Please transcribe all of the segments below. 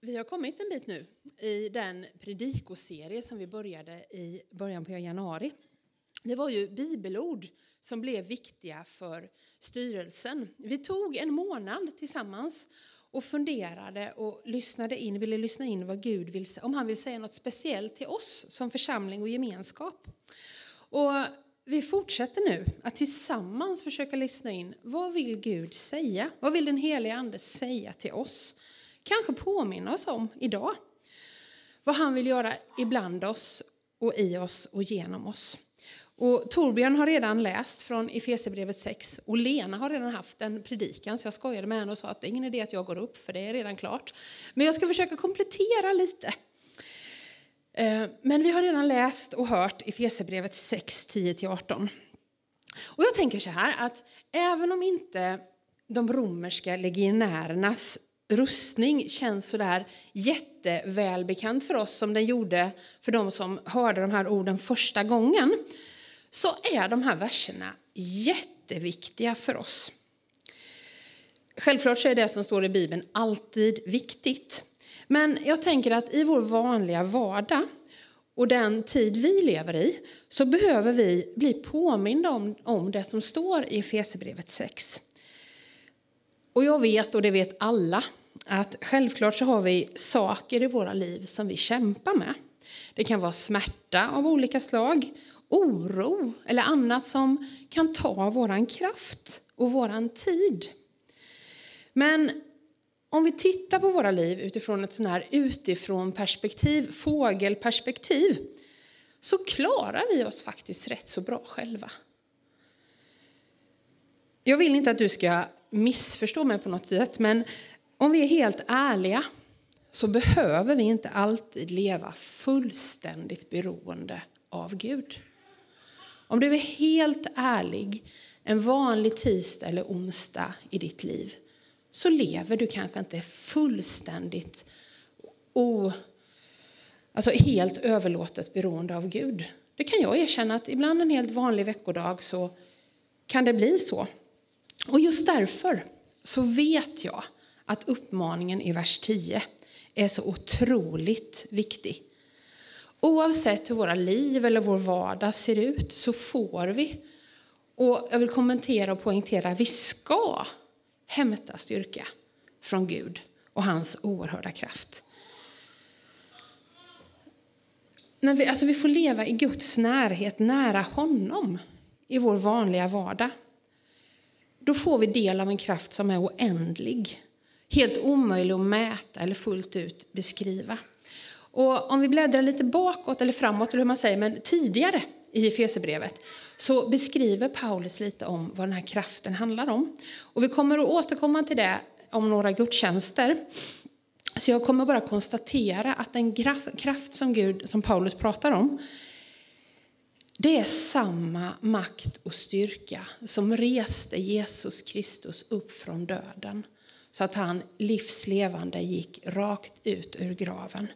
Vi har kommit en bit nu i den predikoserie som vi började i början på januari. Det var ju bibelord som blev viktiga för styrelsen. Vi tog en månad tillsammans och funderade och lyssnade in, ville lyssna in vad Gud vill säga, om han vill säga något speciellt till oss som församling och gemenskap. Och vi fortsätter nu att tillsammans försöka lyssna in. Vad vill Gud säga? Vad vill den heliga Ande säga till oss? Kanske påminna oss om idag. Vad han vill göra ibland oss och i oss och genom oss. Och Torbjörn har redan läst från Efesierbrevet 6 och Lena har redan haft en predikan så jag skojade med henne och sa att det är ingen idé att jag går upp för det är redan klart. Men jag ska försöka komplettera lite. Eh, men vi har redan läst och hört Efesierbrevet 6, 10-18. Och jag tänker så här att även om inte de romerska legionärernas rustning känns så där jättevälbekant för oss som den gjorde för de som hörde de här orden första gången så är de här verserna jätteviktiga för oss. Självklart så är det som står i Bibeln alltid viktigt. Men jag tänker att i vår vanliga vardag och den tid vi lever i så behöver vi bli påminda om, om det som står i Efesierbrevet 6. Och jag vet, och det vet alla, att självklart så har vi saker i våra liv som vi kämpar med. Det kan vara smärta av olika slag, oro eller annat som kan ta våran kraft och våran tid. Men om vi tittar på våra liv utifrån ett sån här utifrån perspektiv, fågelperspektiv, så klarar vi oss faktiskt rätt så bra själva. Jag vill inte att du ska missförstå mig på något sätt, men om vi är helt ärliga så behöver vi inte alltid leva fullständigt beroende av Gud. Om du är helt ärlig en vanlig tisdag eller onsdag i ditt liv så lever du kanske inte fullständigt o, alltså helt överlåtet beroende av Gud. Det kan jag erkänna att ibland en helt vanlig veckodag så kan det bli så. Och just därför så vet jag att uppmaningen i vers 10 är så otroligt viktig. Oavsett hur våra liv eller vår vardag ser ut så får vi, och jag vill kommentera och poängtera, vi ska hämta styrka från Gud och hans oerhörda kraft. När vi, alltså vi får leva i Guds närhet, nära honom, i vår vanliga vardag. Då får vi del av en kraft som är oändlig helt omöjlig att mäta eller fullt ut beskriva. Och om vi bläddrar lite bakåt eller framåt, eller hur man säger, men tidigare i Efesierbrevet så beskriver Paulus lite om vad den här kraften handlar om. Och vi kommer att återkomma till det om några gudstjänster. Så jag kommer bara konstatera att den kraft som Gud, som Paulus pratar om, det är samma makt och styrka som reste Jesus Kristus upp från döden så att han livslevande gick rakt ut ur graven.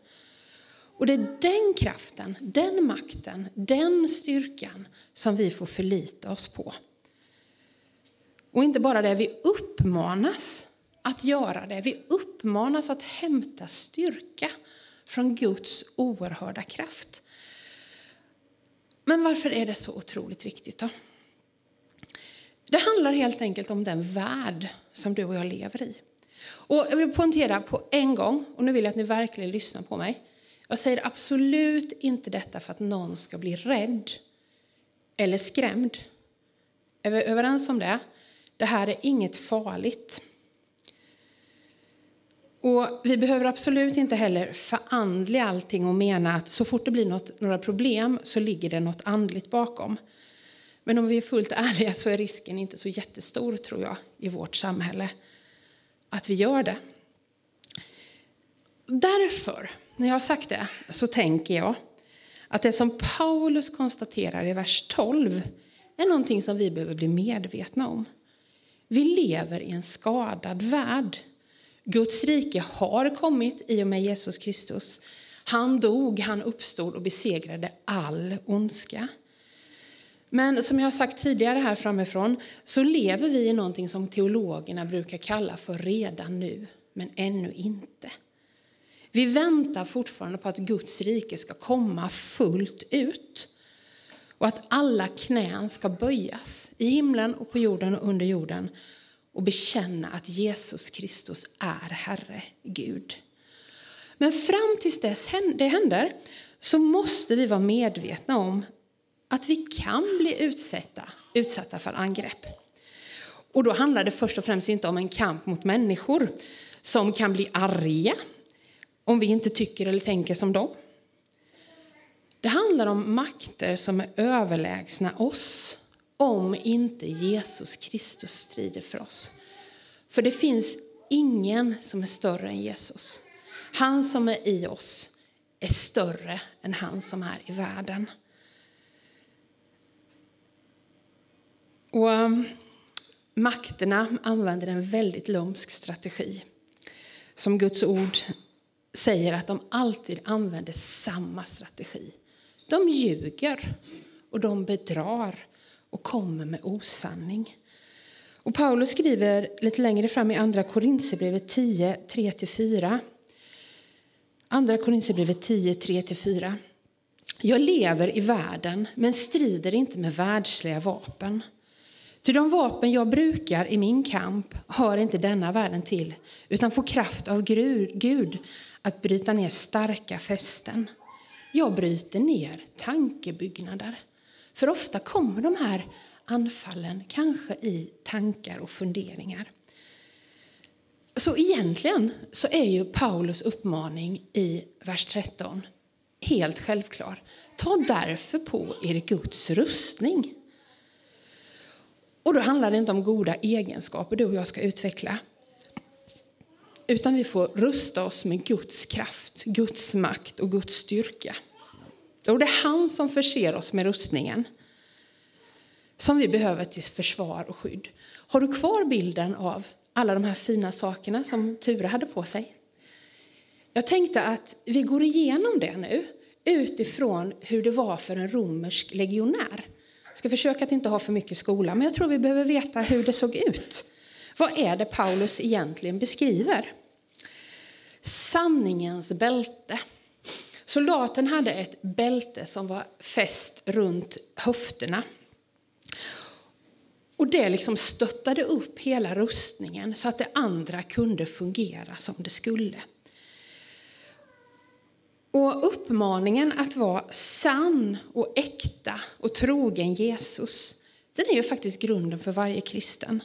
Och det är den kraften, den makten, den styrkan som vi får förlita oss på. Och inte bara det, vi uppmanas att göra det. Vi uppmanas att hämta styrka från Guds oerhörda kraft. Men varför är det så otroligt viktigt då? Det handlar helt enkelt om den värld som du och jag lever i. Och jag vill poängtera på en gång, och nu vill jag att ni verkligen lyssnar på mig. Jag säger absolut inte detta för att någon ska bli rädd eller skrämd. Är vi överens om det? Det här är inget farligt. Och Vi behöver absolut inte heller förandliga allting och mena att så fort det blir något, några problem så ligger det något andligt bakom. Men om vi är fullt ärliga så är risken inte så jättestor tror jag i vårt samhälle att vi gör det. Därför, när jag har sagt det, så tänker jag att det som Paulus konstaterar i vers 12 är någonting som vi behöver bli medvetna om. Vi lever i en skadad värld. Guds rike har kommit i och med Jesus Kristus. Han dog, han uppstod och besegrade all ondska. Men som jag har sagt tidigare här framifrån så lever vi i någonting som teologerna brukar kalla för redan nu, men ännu inte. Vi väntar fortfarande på att Guds rike ska komma fullt ut och att alla knän ska böjas i himlen och på jorden och under jorden och bekänna att Jesus Kristus är Herre, Gud. Men fram tills dess det händer så måste vi vara medvetna om att vi kan bli utsatta, utsatta för angrepp. Och då handlar det först och främst inte om en kamp mot människor som kan bli arga om vi inte tycker eller tänker som dem. Det handlar om makter som är överlägsna oss om inte Jesus Kristus strider för oss. För det finns ingen som är större än Jesus. Han som är i oss är större än han som är i världen. Och um, makterna använder en väldigt lumsk strategi. Som Guds ord säger att de alltid använder samma strategi. De ljuger och de bedrar och kommer med osanning. Och Paulus skriver lite längre fram i Andra Korintierbrevet 10, 3-4. Andra Korintierbrevet 10, 3-4. Jag lever i världen, men strider inte med världsliga vapen. Ty de vapen jag brukar i min kamp hör inte denna världen till utan får kraft av Gud att bryta ner starka fästen. Jag bryter ner tankebyggnader. För ofta kommer de här anfallen kanske i tankar och funderingar. Så egentligen så är ju Paulus uppmaning i vers 13 helt självklar. Ta därför på er Guds rustning. Och då handlar det inte om goda egenskaper du och jag ska utveckla. Utan vi får rusta oss med Guds kraft, Guds makt och Guds styrka. Och det är han som förser oss med rustningen som vi behöver till försvar och skydd. Har du kvar bilden av alla de här fina sakerna som Ture hade på sig? Jag tänkte att vi går igenom det nu utifrån hur det var för en romersk legionär. Jag ska försöka att inte ha för mycket skola, men jag tror vi behöver veta hur det såg ut. Vad är det Paulus egentligen beskriver? Sanningens bälte. Soldaten hade ett bälte som var fäst runt höfterna. Och Det liksom stöttade upp hela rustningen så att det andra kunde fungera som det skulle. Och uppmaningen att vara sann och äkta och trogen Jesus den är ju faktiskt grunden för varje kristen.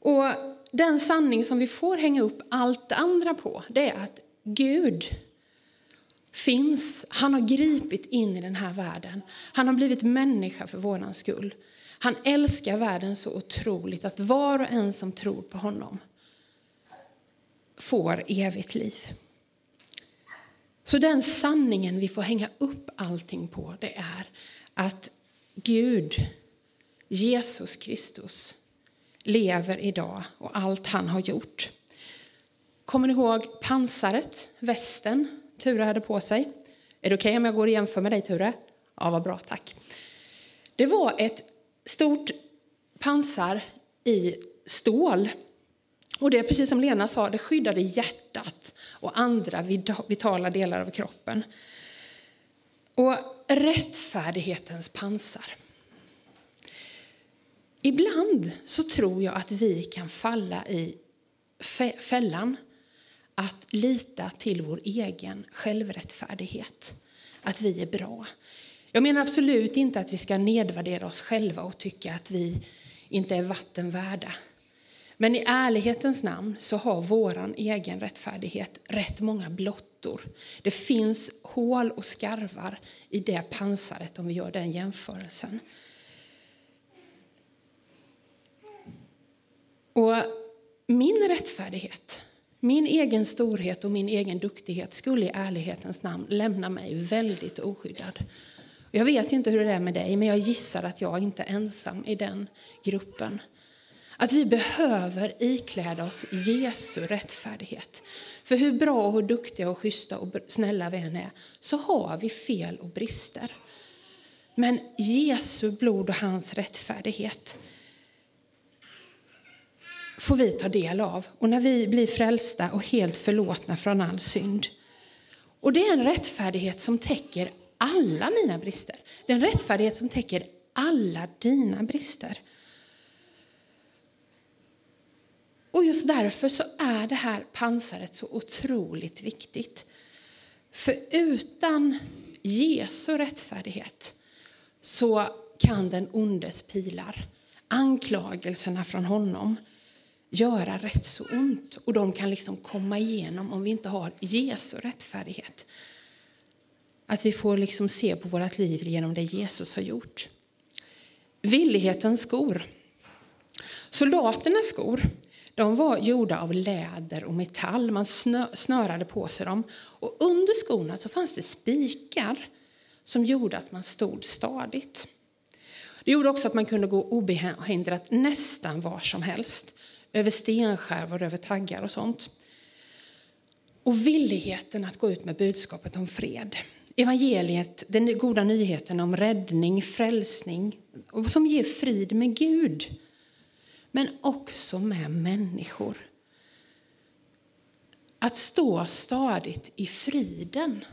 Och Den sanning som vi får hänga upp allt det andra på det är att Gud finns. Han har gripit in i den här världen. Han har blivit människa för vår skull. Han älskar världen så otroligt att var och en som tror på honom får evigt liv. Så den sanningen vi får hänga upp allting på det är att Gud, Jesus Kristus, lever idag och allt han har gjort. Kommer ni ihåg pansaret, västen, Ture hade på sig? Är det okej okay om jag går och jämför med dig, Ture? Ja, vad bra, tack. Det var ett stort pansar i stål. Och det är precis som Lena sa, det skyddade hjärtat och andra vitala delar av kroppen. Och rättfärdighetens pansar. Ibland så tror jag att vi kan falla i fällan att lita till vår egen självrättfärdighet. Att vi är bra. Jag menar absolut inte att vi ska nedvärdera oss själva och tycka att vi inte är vatten värda. Men i ärlighetens namn så har vår egen rättfärdighet rätt många blottor. Det finns hål och skarvar i det pansaret om vi gör den jämförelsen. Och min rättfärdighet, min egen storhet och min egen duktighet skulle i ärlighetens namn lämna mig väldigt oskyddad. Jag vet inte hur det är med dig, men jag gissar att jag inte är ensam i den gruppen. Att vi behöver ikläda oss Jesu rättfärdighet. För hur bra, och hur duktiga, och schyssta och snälla vi än är så har vi fel och brister. Men Jesu blod och hans rättfärdighet får vi ta del av. Och när vi blir frälsta och helt förlåtna från all synd Och det är en rättfärdighet som täcker alla mina brister. Det är en rättfärdighet som täcker alla dina brister. Och just därför så är det här pansaret så otroligt viktigt. För utan Jesu rättfärdighet så kan den ondes pilar, anklagelserna från honom, göra rätt så ont. Och de kan liksom komma igenom om vi inte har Jesu rättfärdighet. Att vi får liksom se på vårt liv genom det Jesus har gjort. Villighetens skor. Soldaternas skor de var gjorda av läder och metall. Man snö, snörade på sig dem. Och under skorna så fanns det spikar som gjorde att man stod stadigt. Det gjorde också att man kunde gå obehindrat nästan var som helst. Över stenskärvor, över taggar och sånt. Och villigheten att gå ut med budskapet om fred. Evangeliet, den goda nyheten om räddning, frälsning som ger frid med Gud men också med människor. Att stå stadigt i friden.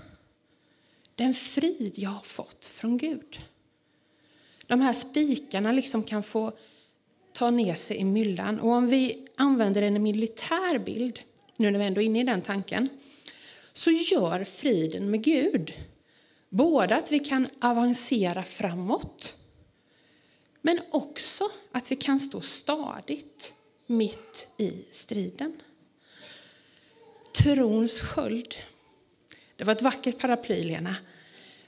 Den frid jag har fått från Gud. De här spikarna liksom kan få ta ner sig i myllan. Och om vi använder en militär bild, nu när vi ändå är inne i den tanken, så gör friden med Gud både att vi kan avancera framåt men också att vi kan stå stadigt mitt i striden. Trons sköld. Det var ett vackert paraply, Lena.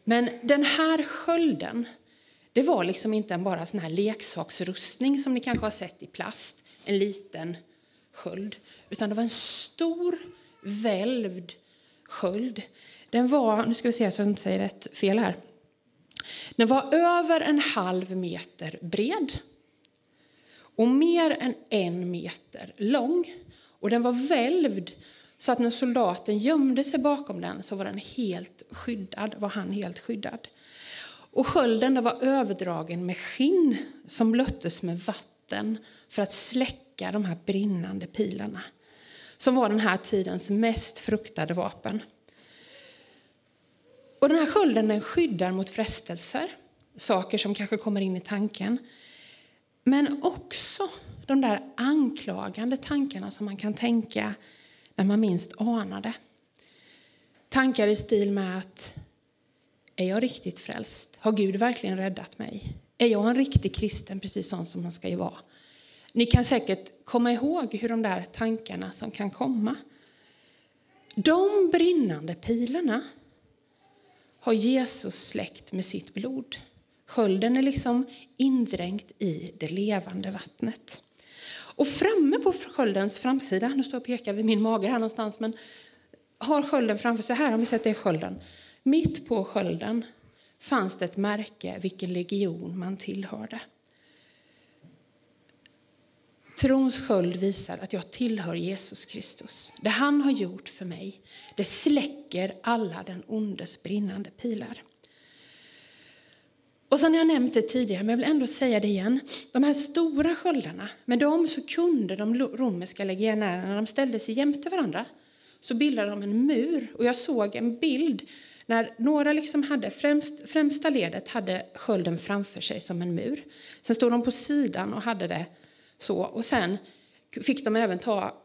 Men den här skölden det var liksom inte en bara sån här leksaksrustning som ni kanske har sett i plast, en liten sköld. Utan det var en stor, välvd sköld. Den var, nu ska vi se så jag inte säger rätt fel här. Den var över en halv meter bred och mer än en meter lång. Och den var välvd så att när soldaten gömde sig bakom den så var den helt skyddad, var han helt skyddad. Och skölden var överdragen med skinn som blöttes med vatten för att släcka de här brinnande pilarna som var den här tidens mest fruktade vapen. Och den här skölden den skyddar mot frestelser, saker som kanske kommer in i tanken. Men också de där anklagande tankarna som man kan tänka när man minst anar det. Tankar i stil med att är jag riktigt frälst? Har Gud verkligen räddat mig? Är jag en riktig kristen, precis sån som man ska ju vara? Ni kan säkert komma ihåg hur de där tankarna som kan komma. De brinnande pilarna har Jesus släckt med sitt blod. Skölden är liksom indränkt i det levande vattnet. Och framme på sköldens framsida, nu står jag och pekar vid min mage här någonstans, men har skölden framför sig här, om vi säger att det är skölden. Mitt på skölden fanns det ett märke vilken legion man tillhörde. Trons sköld visar att jag tillhör Jesus Kristus. Det han har gjort för mig, det släcker alla den ondes brinnande pilar. Och sen har jag nämnt det tidigare, men jag vill ändå säga det igen. De här stora sköldarna, med dem så kunde de romerska legionärerna, när de ställde sig jämte varandra, så bildade de en mur. Och jag såg en bild när några liksom hade, främst, främsta ledet hade skölden framför sig som en mur. Sen stod de på sidan och hade det så. Och sen fick de även ta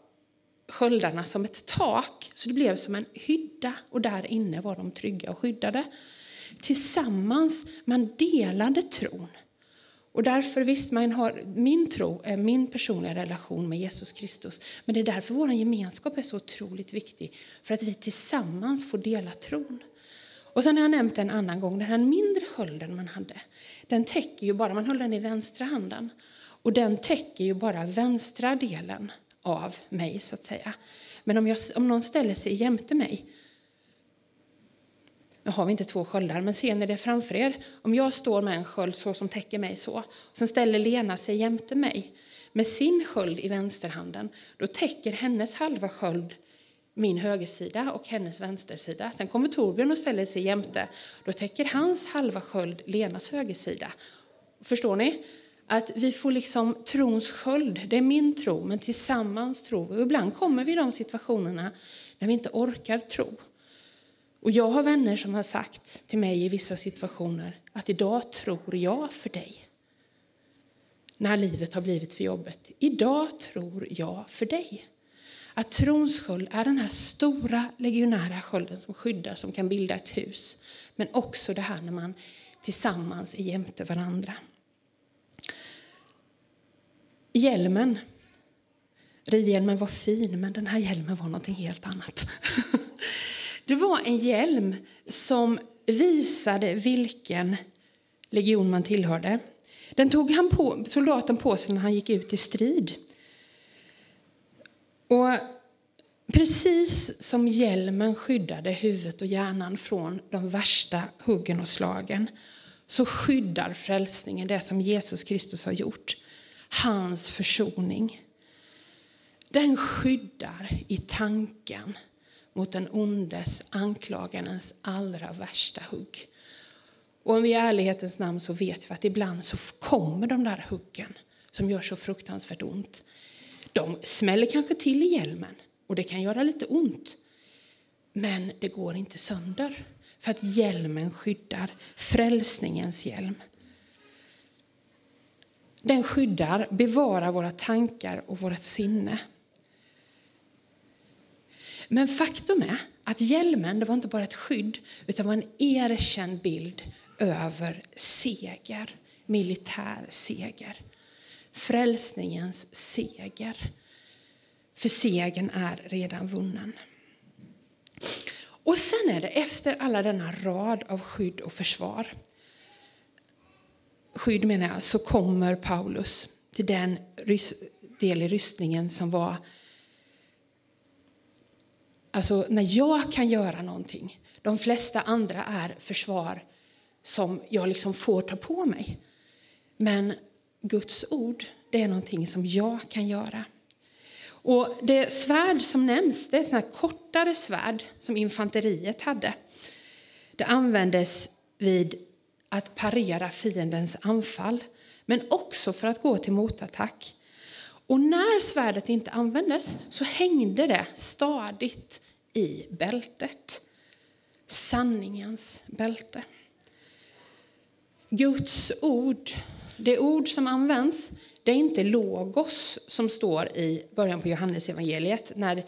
sköldarna som ett tak, så det blev som en hydda. Och där inne var de trygga och skyddade. Tillsammans, man delade tron. Och därför, visst, man har, min tro är min personliga relation med Jesus Kristus. Men det är därför vår gemenskap är så otroligt viktig. För att vi tillsammans får dela tron. Och sen har jag nämnt en annan gång, den här mindre skölden man hade. Den täcker ju bara, man håller den i vänstra handen. Och den täcker ju bara vänstra delen av mig, så att säga. Men om, jag, om någon ställer sig jämte mig nu har vi inte två sköldar, men ser ni det framför er? Om jag står med en sköld så som täcker mig så, och sen ställer Lena sig jämte mig med sin sköld i vänsterhanden, då täcker hennes halva sköld min högersida och hennes vänstersida. Sen kommer Torbjörn och ställer sig jämte. Då täcker hans halva sköld Lenas högersida. Förstår ni? Att vi får liksom trons sköld. Det är min tro, men tillsammans tror vi. Och ibland kommer vi i de situationerna när vi inte orkar tro. Och jag har vänner som har sagt till mig i vissa situationer att idag tror jag för dig. När livet har blivit för jobbet. Idag tror jag för dig. Att trons sköld är den här stora legionära skölden som skyddar, som kan bilda ett hus. Men också det här när man tillsammans är jämte varandra. Hjälmen. Ridhjälmen var fin, men den här hjälmen var något helt annat. Det var en hjälm som visade vilken legion man tillhörde. Den tog han på, soldaten på sig när han gick ut i strid. Och precis som hjälmen skyddade huvudet och hjärnan från de värsta huggen och slagen så skyddar frälsningen det som Jesus Kristus har gjort. Hans försoning. Den skyddar i tanken mot den ondes, anklagarens allra värsta hugg. Och om vi i ärlighetens namn så vet vi att ibland så kommer de där huggen som gör så fruktansvärt ont. De smäller kanske till i hjälmen och det kan göra lite ont. Men det går inte sönder för att hjälmen skyddar, frälsningens hjälm. Den skyddar, bevarar våra tankar och vårt sinne. Men faktum är att hjälmen det var inte bara ett skydd utan var en erkänd bild över seger, militär seger. Frälsningens seger. För segern är redan vunnen. Och sen är det efter alla denna rad av skydd och försvar skydd menar jag, så kommer Paulus till den del i rystningen som var Alltså när jag kan göra någonting. De flesta andra är försvar som jag liksom får ta på mig. Men Guds ord, det är någonting som jag kan göra. Och det svärd som nämns, det är ett kortare svärd som infanteriet hade. Det användes vid att parera fiendens anfall, men också för att gå till motattack. Och när svärdet inte användes så hängde det stadigt i bältet. Sanningens bälte. Guds ord, det ord som används, det är inte logos som står i början på Johannes evangeliet när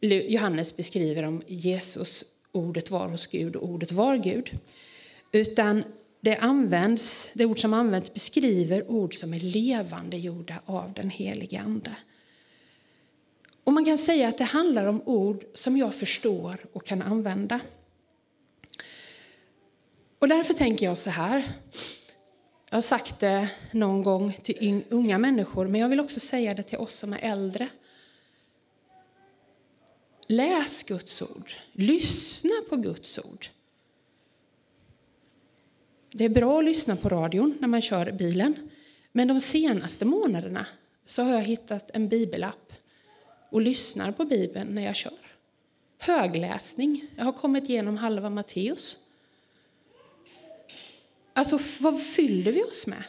Johannes beskriver om Jesus, ordet var hos Gud och ordet var Gud. Utan det, används, det ord som används beskriver ord som är levande gjorda av den helige Ande. Och man kan säga att det handlar om ord som jag förstår och kan använda. Och därför tänker jag så här. Jag har sagt det någon gång till unga människor, men jag vill också säga det till oss som är äldre. Läs Guds ord. Lyssna på Guds ord. Det är bra att lyssna på radion när man kör bilen. Men de senaste månaderna så har jag hittat en bibelapp och lyssnar på Bibeln när jag kör. Högläsning. Jag har kommit igenom halva Matteus. Alltså, vad fyller vi oss med?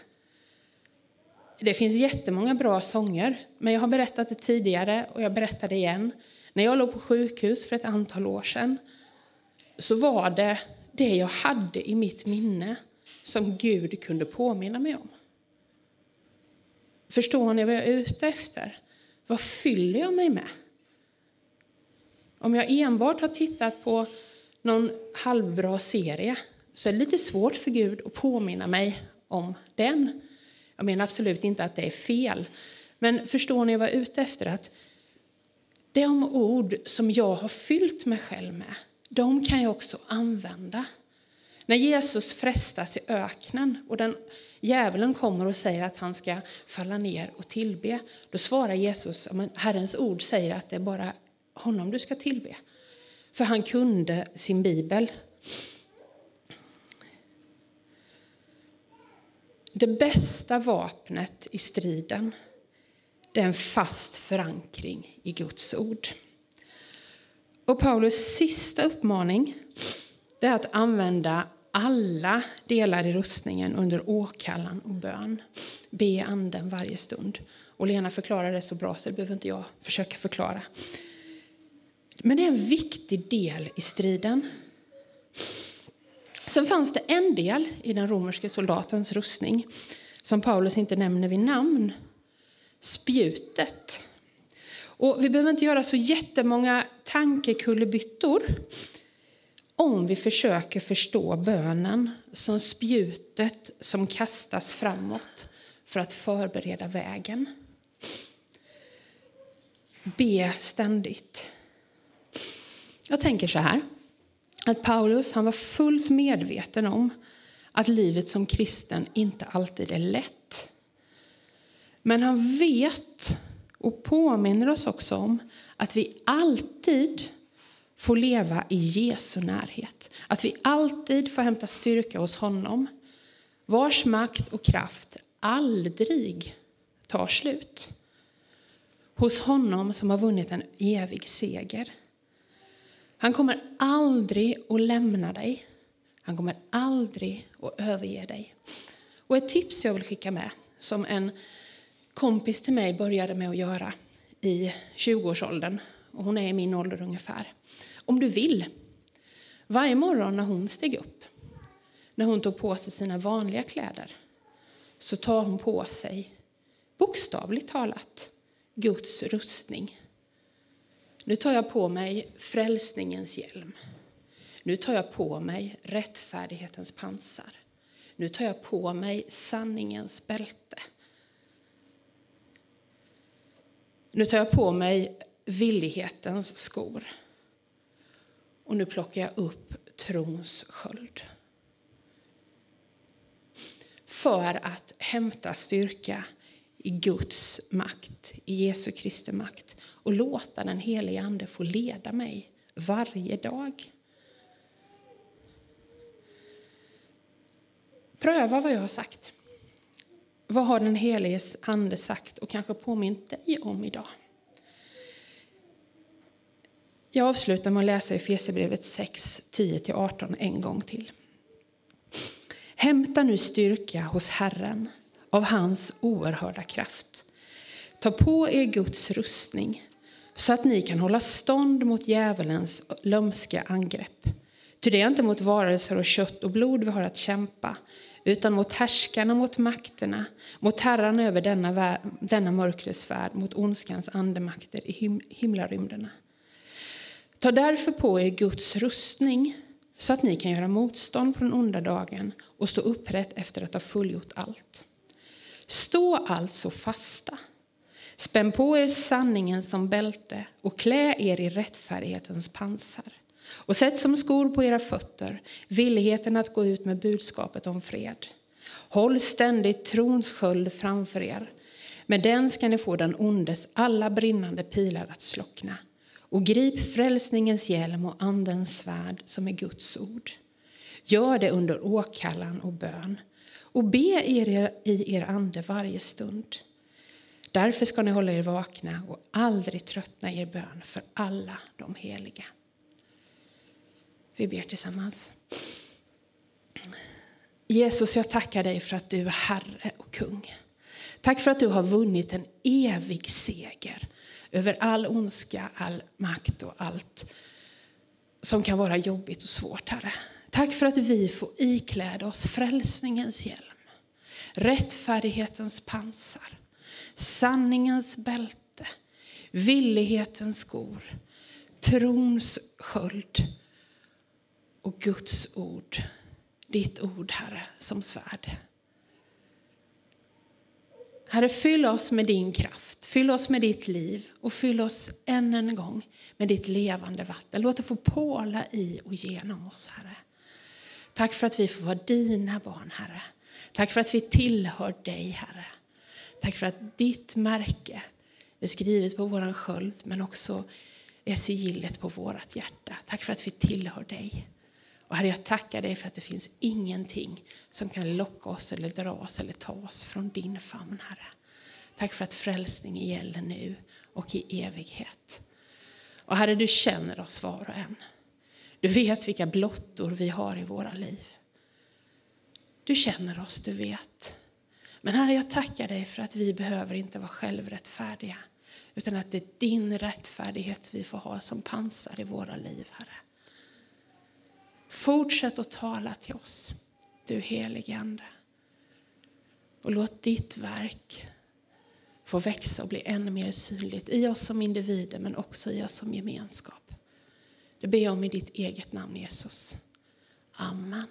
Det finns jättemånga bra sånger, men jag har berättat det tidigare och jag berättar det igen. När jag låg på sjukhus för ett antal år sedan så var det det jag hade i mitt minne som Gud kunde påminna mig om. Förstår ni vad jag är ute efter? Vad fyller jag mig med? Om jag enbart har tittat på någon halvbra serie så är det lite svårt för Gud att påminna mig om den. Jag menar absolut inte att det är fel. Men förstår ni vad jag är ute efter? Att de ord som jag har fyllt mig själv med, de kan jag också använda. När Jesus frestas i öknen och den djävulen kommer och säger att han ska falla ner och tillbe, då svarar Jesus att Herrens ord säger att det är bara honom du ska tillbe. För han kunde sin bibel. Det bästa vapnet i striden det är en fast förankring i Guds ord. Och Paulus sista uppmaning det är att använda alla delar i rustningen under åkallan och bön. Be anden varje stund. Och Lena förklarar det så bra så det behöver inte jag försöka förklara. Men det är en viktig del i striden. Sen fanns det en del i den romerske soldatens rustning som Paulus inte nämner vid namn. Spjutet. Och vi behöver inte göra så jättemånga tankekullerbyttor om vi försöker förstå bönen som spjutet som kastas framåt för att förbereda vägen. Be ständigt. Jag tänker så här, att Paulus han var fullt medveten om att livet som kristen inte alltid är lätt. Men han vet och påminner oss också om att vi alltid får leva i Jesu närhet. Att vi alltid får hämta styrka hos honom, vars makt och kraft aldrig tar slut. Hos honom som har vunnit en evig seger. Han kommer aldrig att lämna dig. Han kommer aldrig att överge dig. Och ett tips jag vill skicka med, som en kompis till mig började med att göra i 20-årsåldern, och hon är i min ålder ungefär. Om du vill, varje morgon när hon steg upp, när hon tog på sig sina vanliga kläder, så tar hon på sig, bokstavligt talat, Guds rustning. Nu tar jag på mig frälsningens hjälm. Nu tar jag på mig rättfärdighetens pansar. Nu tar jag på mig sanningens bälte. Nu tar jag på mig villighetens skor. Och nu plockar jag upp trons sköld. För att hämta styrka i Guds makt, i Jesu Kristi makt och låta den helige Ande få leda mig varje dag. Pröva vad jag har sagt. Vad har den helige Ande sagt och kanske påmint dig om idag? Jag avslutar med att läsa Efesierbrevet 6, 10-18 en gång till. Hämta nu styrka hos Herren av hans oerhörda kraft. Ta på er Guds rustning så att ni kan hålla stånd mot djävulens lömska angrepp. Ty det är inte mot varelser och kött och blod vi har att kämpa utan mot härskarna, mot makterna, mot herrarna över denna, denna mörkrets värld, mot ondskans andemakter i him himlarymderna. Ta därför på er Guds rustning så att ni kan göra motstånd på den onda dagen och stå upprätt efter att ha fullgjort allt. Stå alltså fasta. Spänn på er sanningen som bälte och klä er i rättfärdighetens pansar. Och sätt som skor på era fötter villigheten att gå ut med budskapet om fred. Håll ständigt trons sköld framför er. Med den ska ni få den ondes alla brinnande pilar att slockna och grip frälsningens hjälm och Andens svärd som är Guds ord. Gör det under åkallan och bön och be er i er ande varje stund. Därför ska ni hålla er vakna och aldrig tröttna i er bön för alla de heliga. Vi ber tillsammans. Jesus, jag tackar dig för att du är Herre och kung. Tack för att du har vunnit en evig seger över all ondska, all makt och allt som kan vara jobbigt och svårt, Herre. Tack för att vi får ikläda oss frälsningens hjälm, rättfärdighetens pansar, sanningens bälte, villighetens skor, trons sköld och Guds ord, ditt ord, Herre, som svärd. Herre, fyll oss med din kraft, fyll oss med ditt liv och fyll oss än en gång med ditt levande vatten. Låt det få påla i och genom oss, Herre. Tack för att vi får vara dina barn, Herre. Tack för att vi tillhör dig, Herre. Tack för att ditt märke är skrivet på vår sköld men också är sigillet på vårt hjärta. Tack för att vi tillhör dig. Och herre, jag tackar dig för att det finns ingenting som kan locka oss eller dra oss eller ta oss från din famn, Herre. Tack för att frälsning gäller nu och i evighet. Och Herre, du känner oss var och en. Du vet vilka blottor vi har i våra liv. Du känner oss, du vet. Men Herre, jag tackar dig för att vi behöver inte vara självrättfärdiga utan att det är din rättfärdighet vi får ha som pansar i våra liv, Herre. Fortsätt att tala till oss, du helige Ande. Och låt ditt verk få växa och bli ännu mer synligt i oss som individer men också i oss som gemenskap. Det ber jag om i ditt eget namn Jesus. Amen.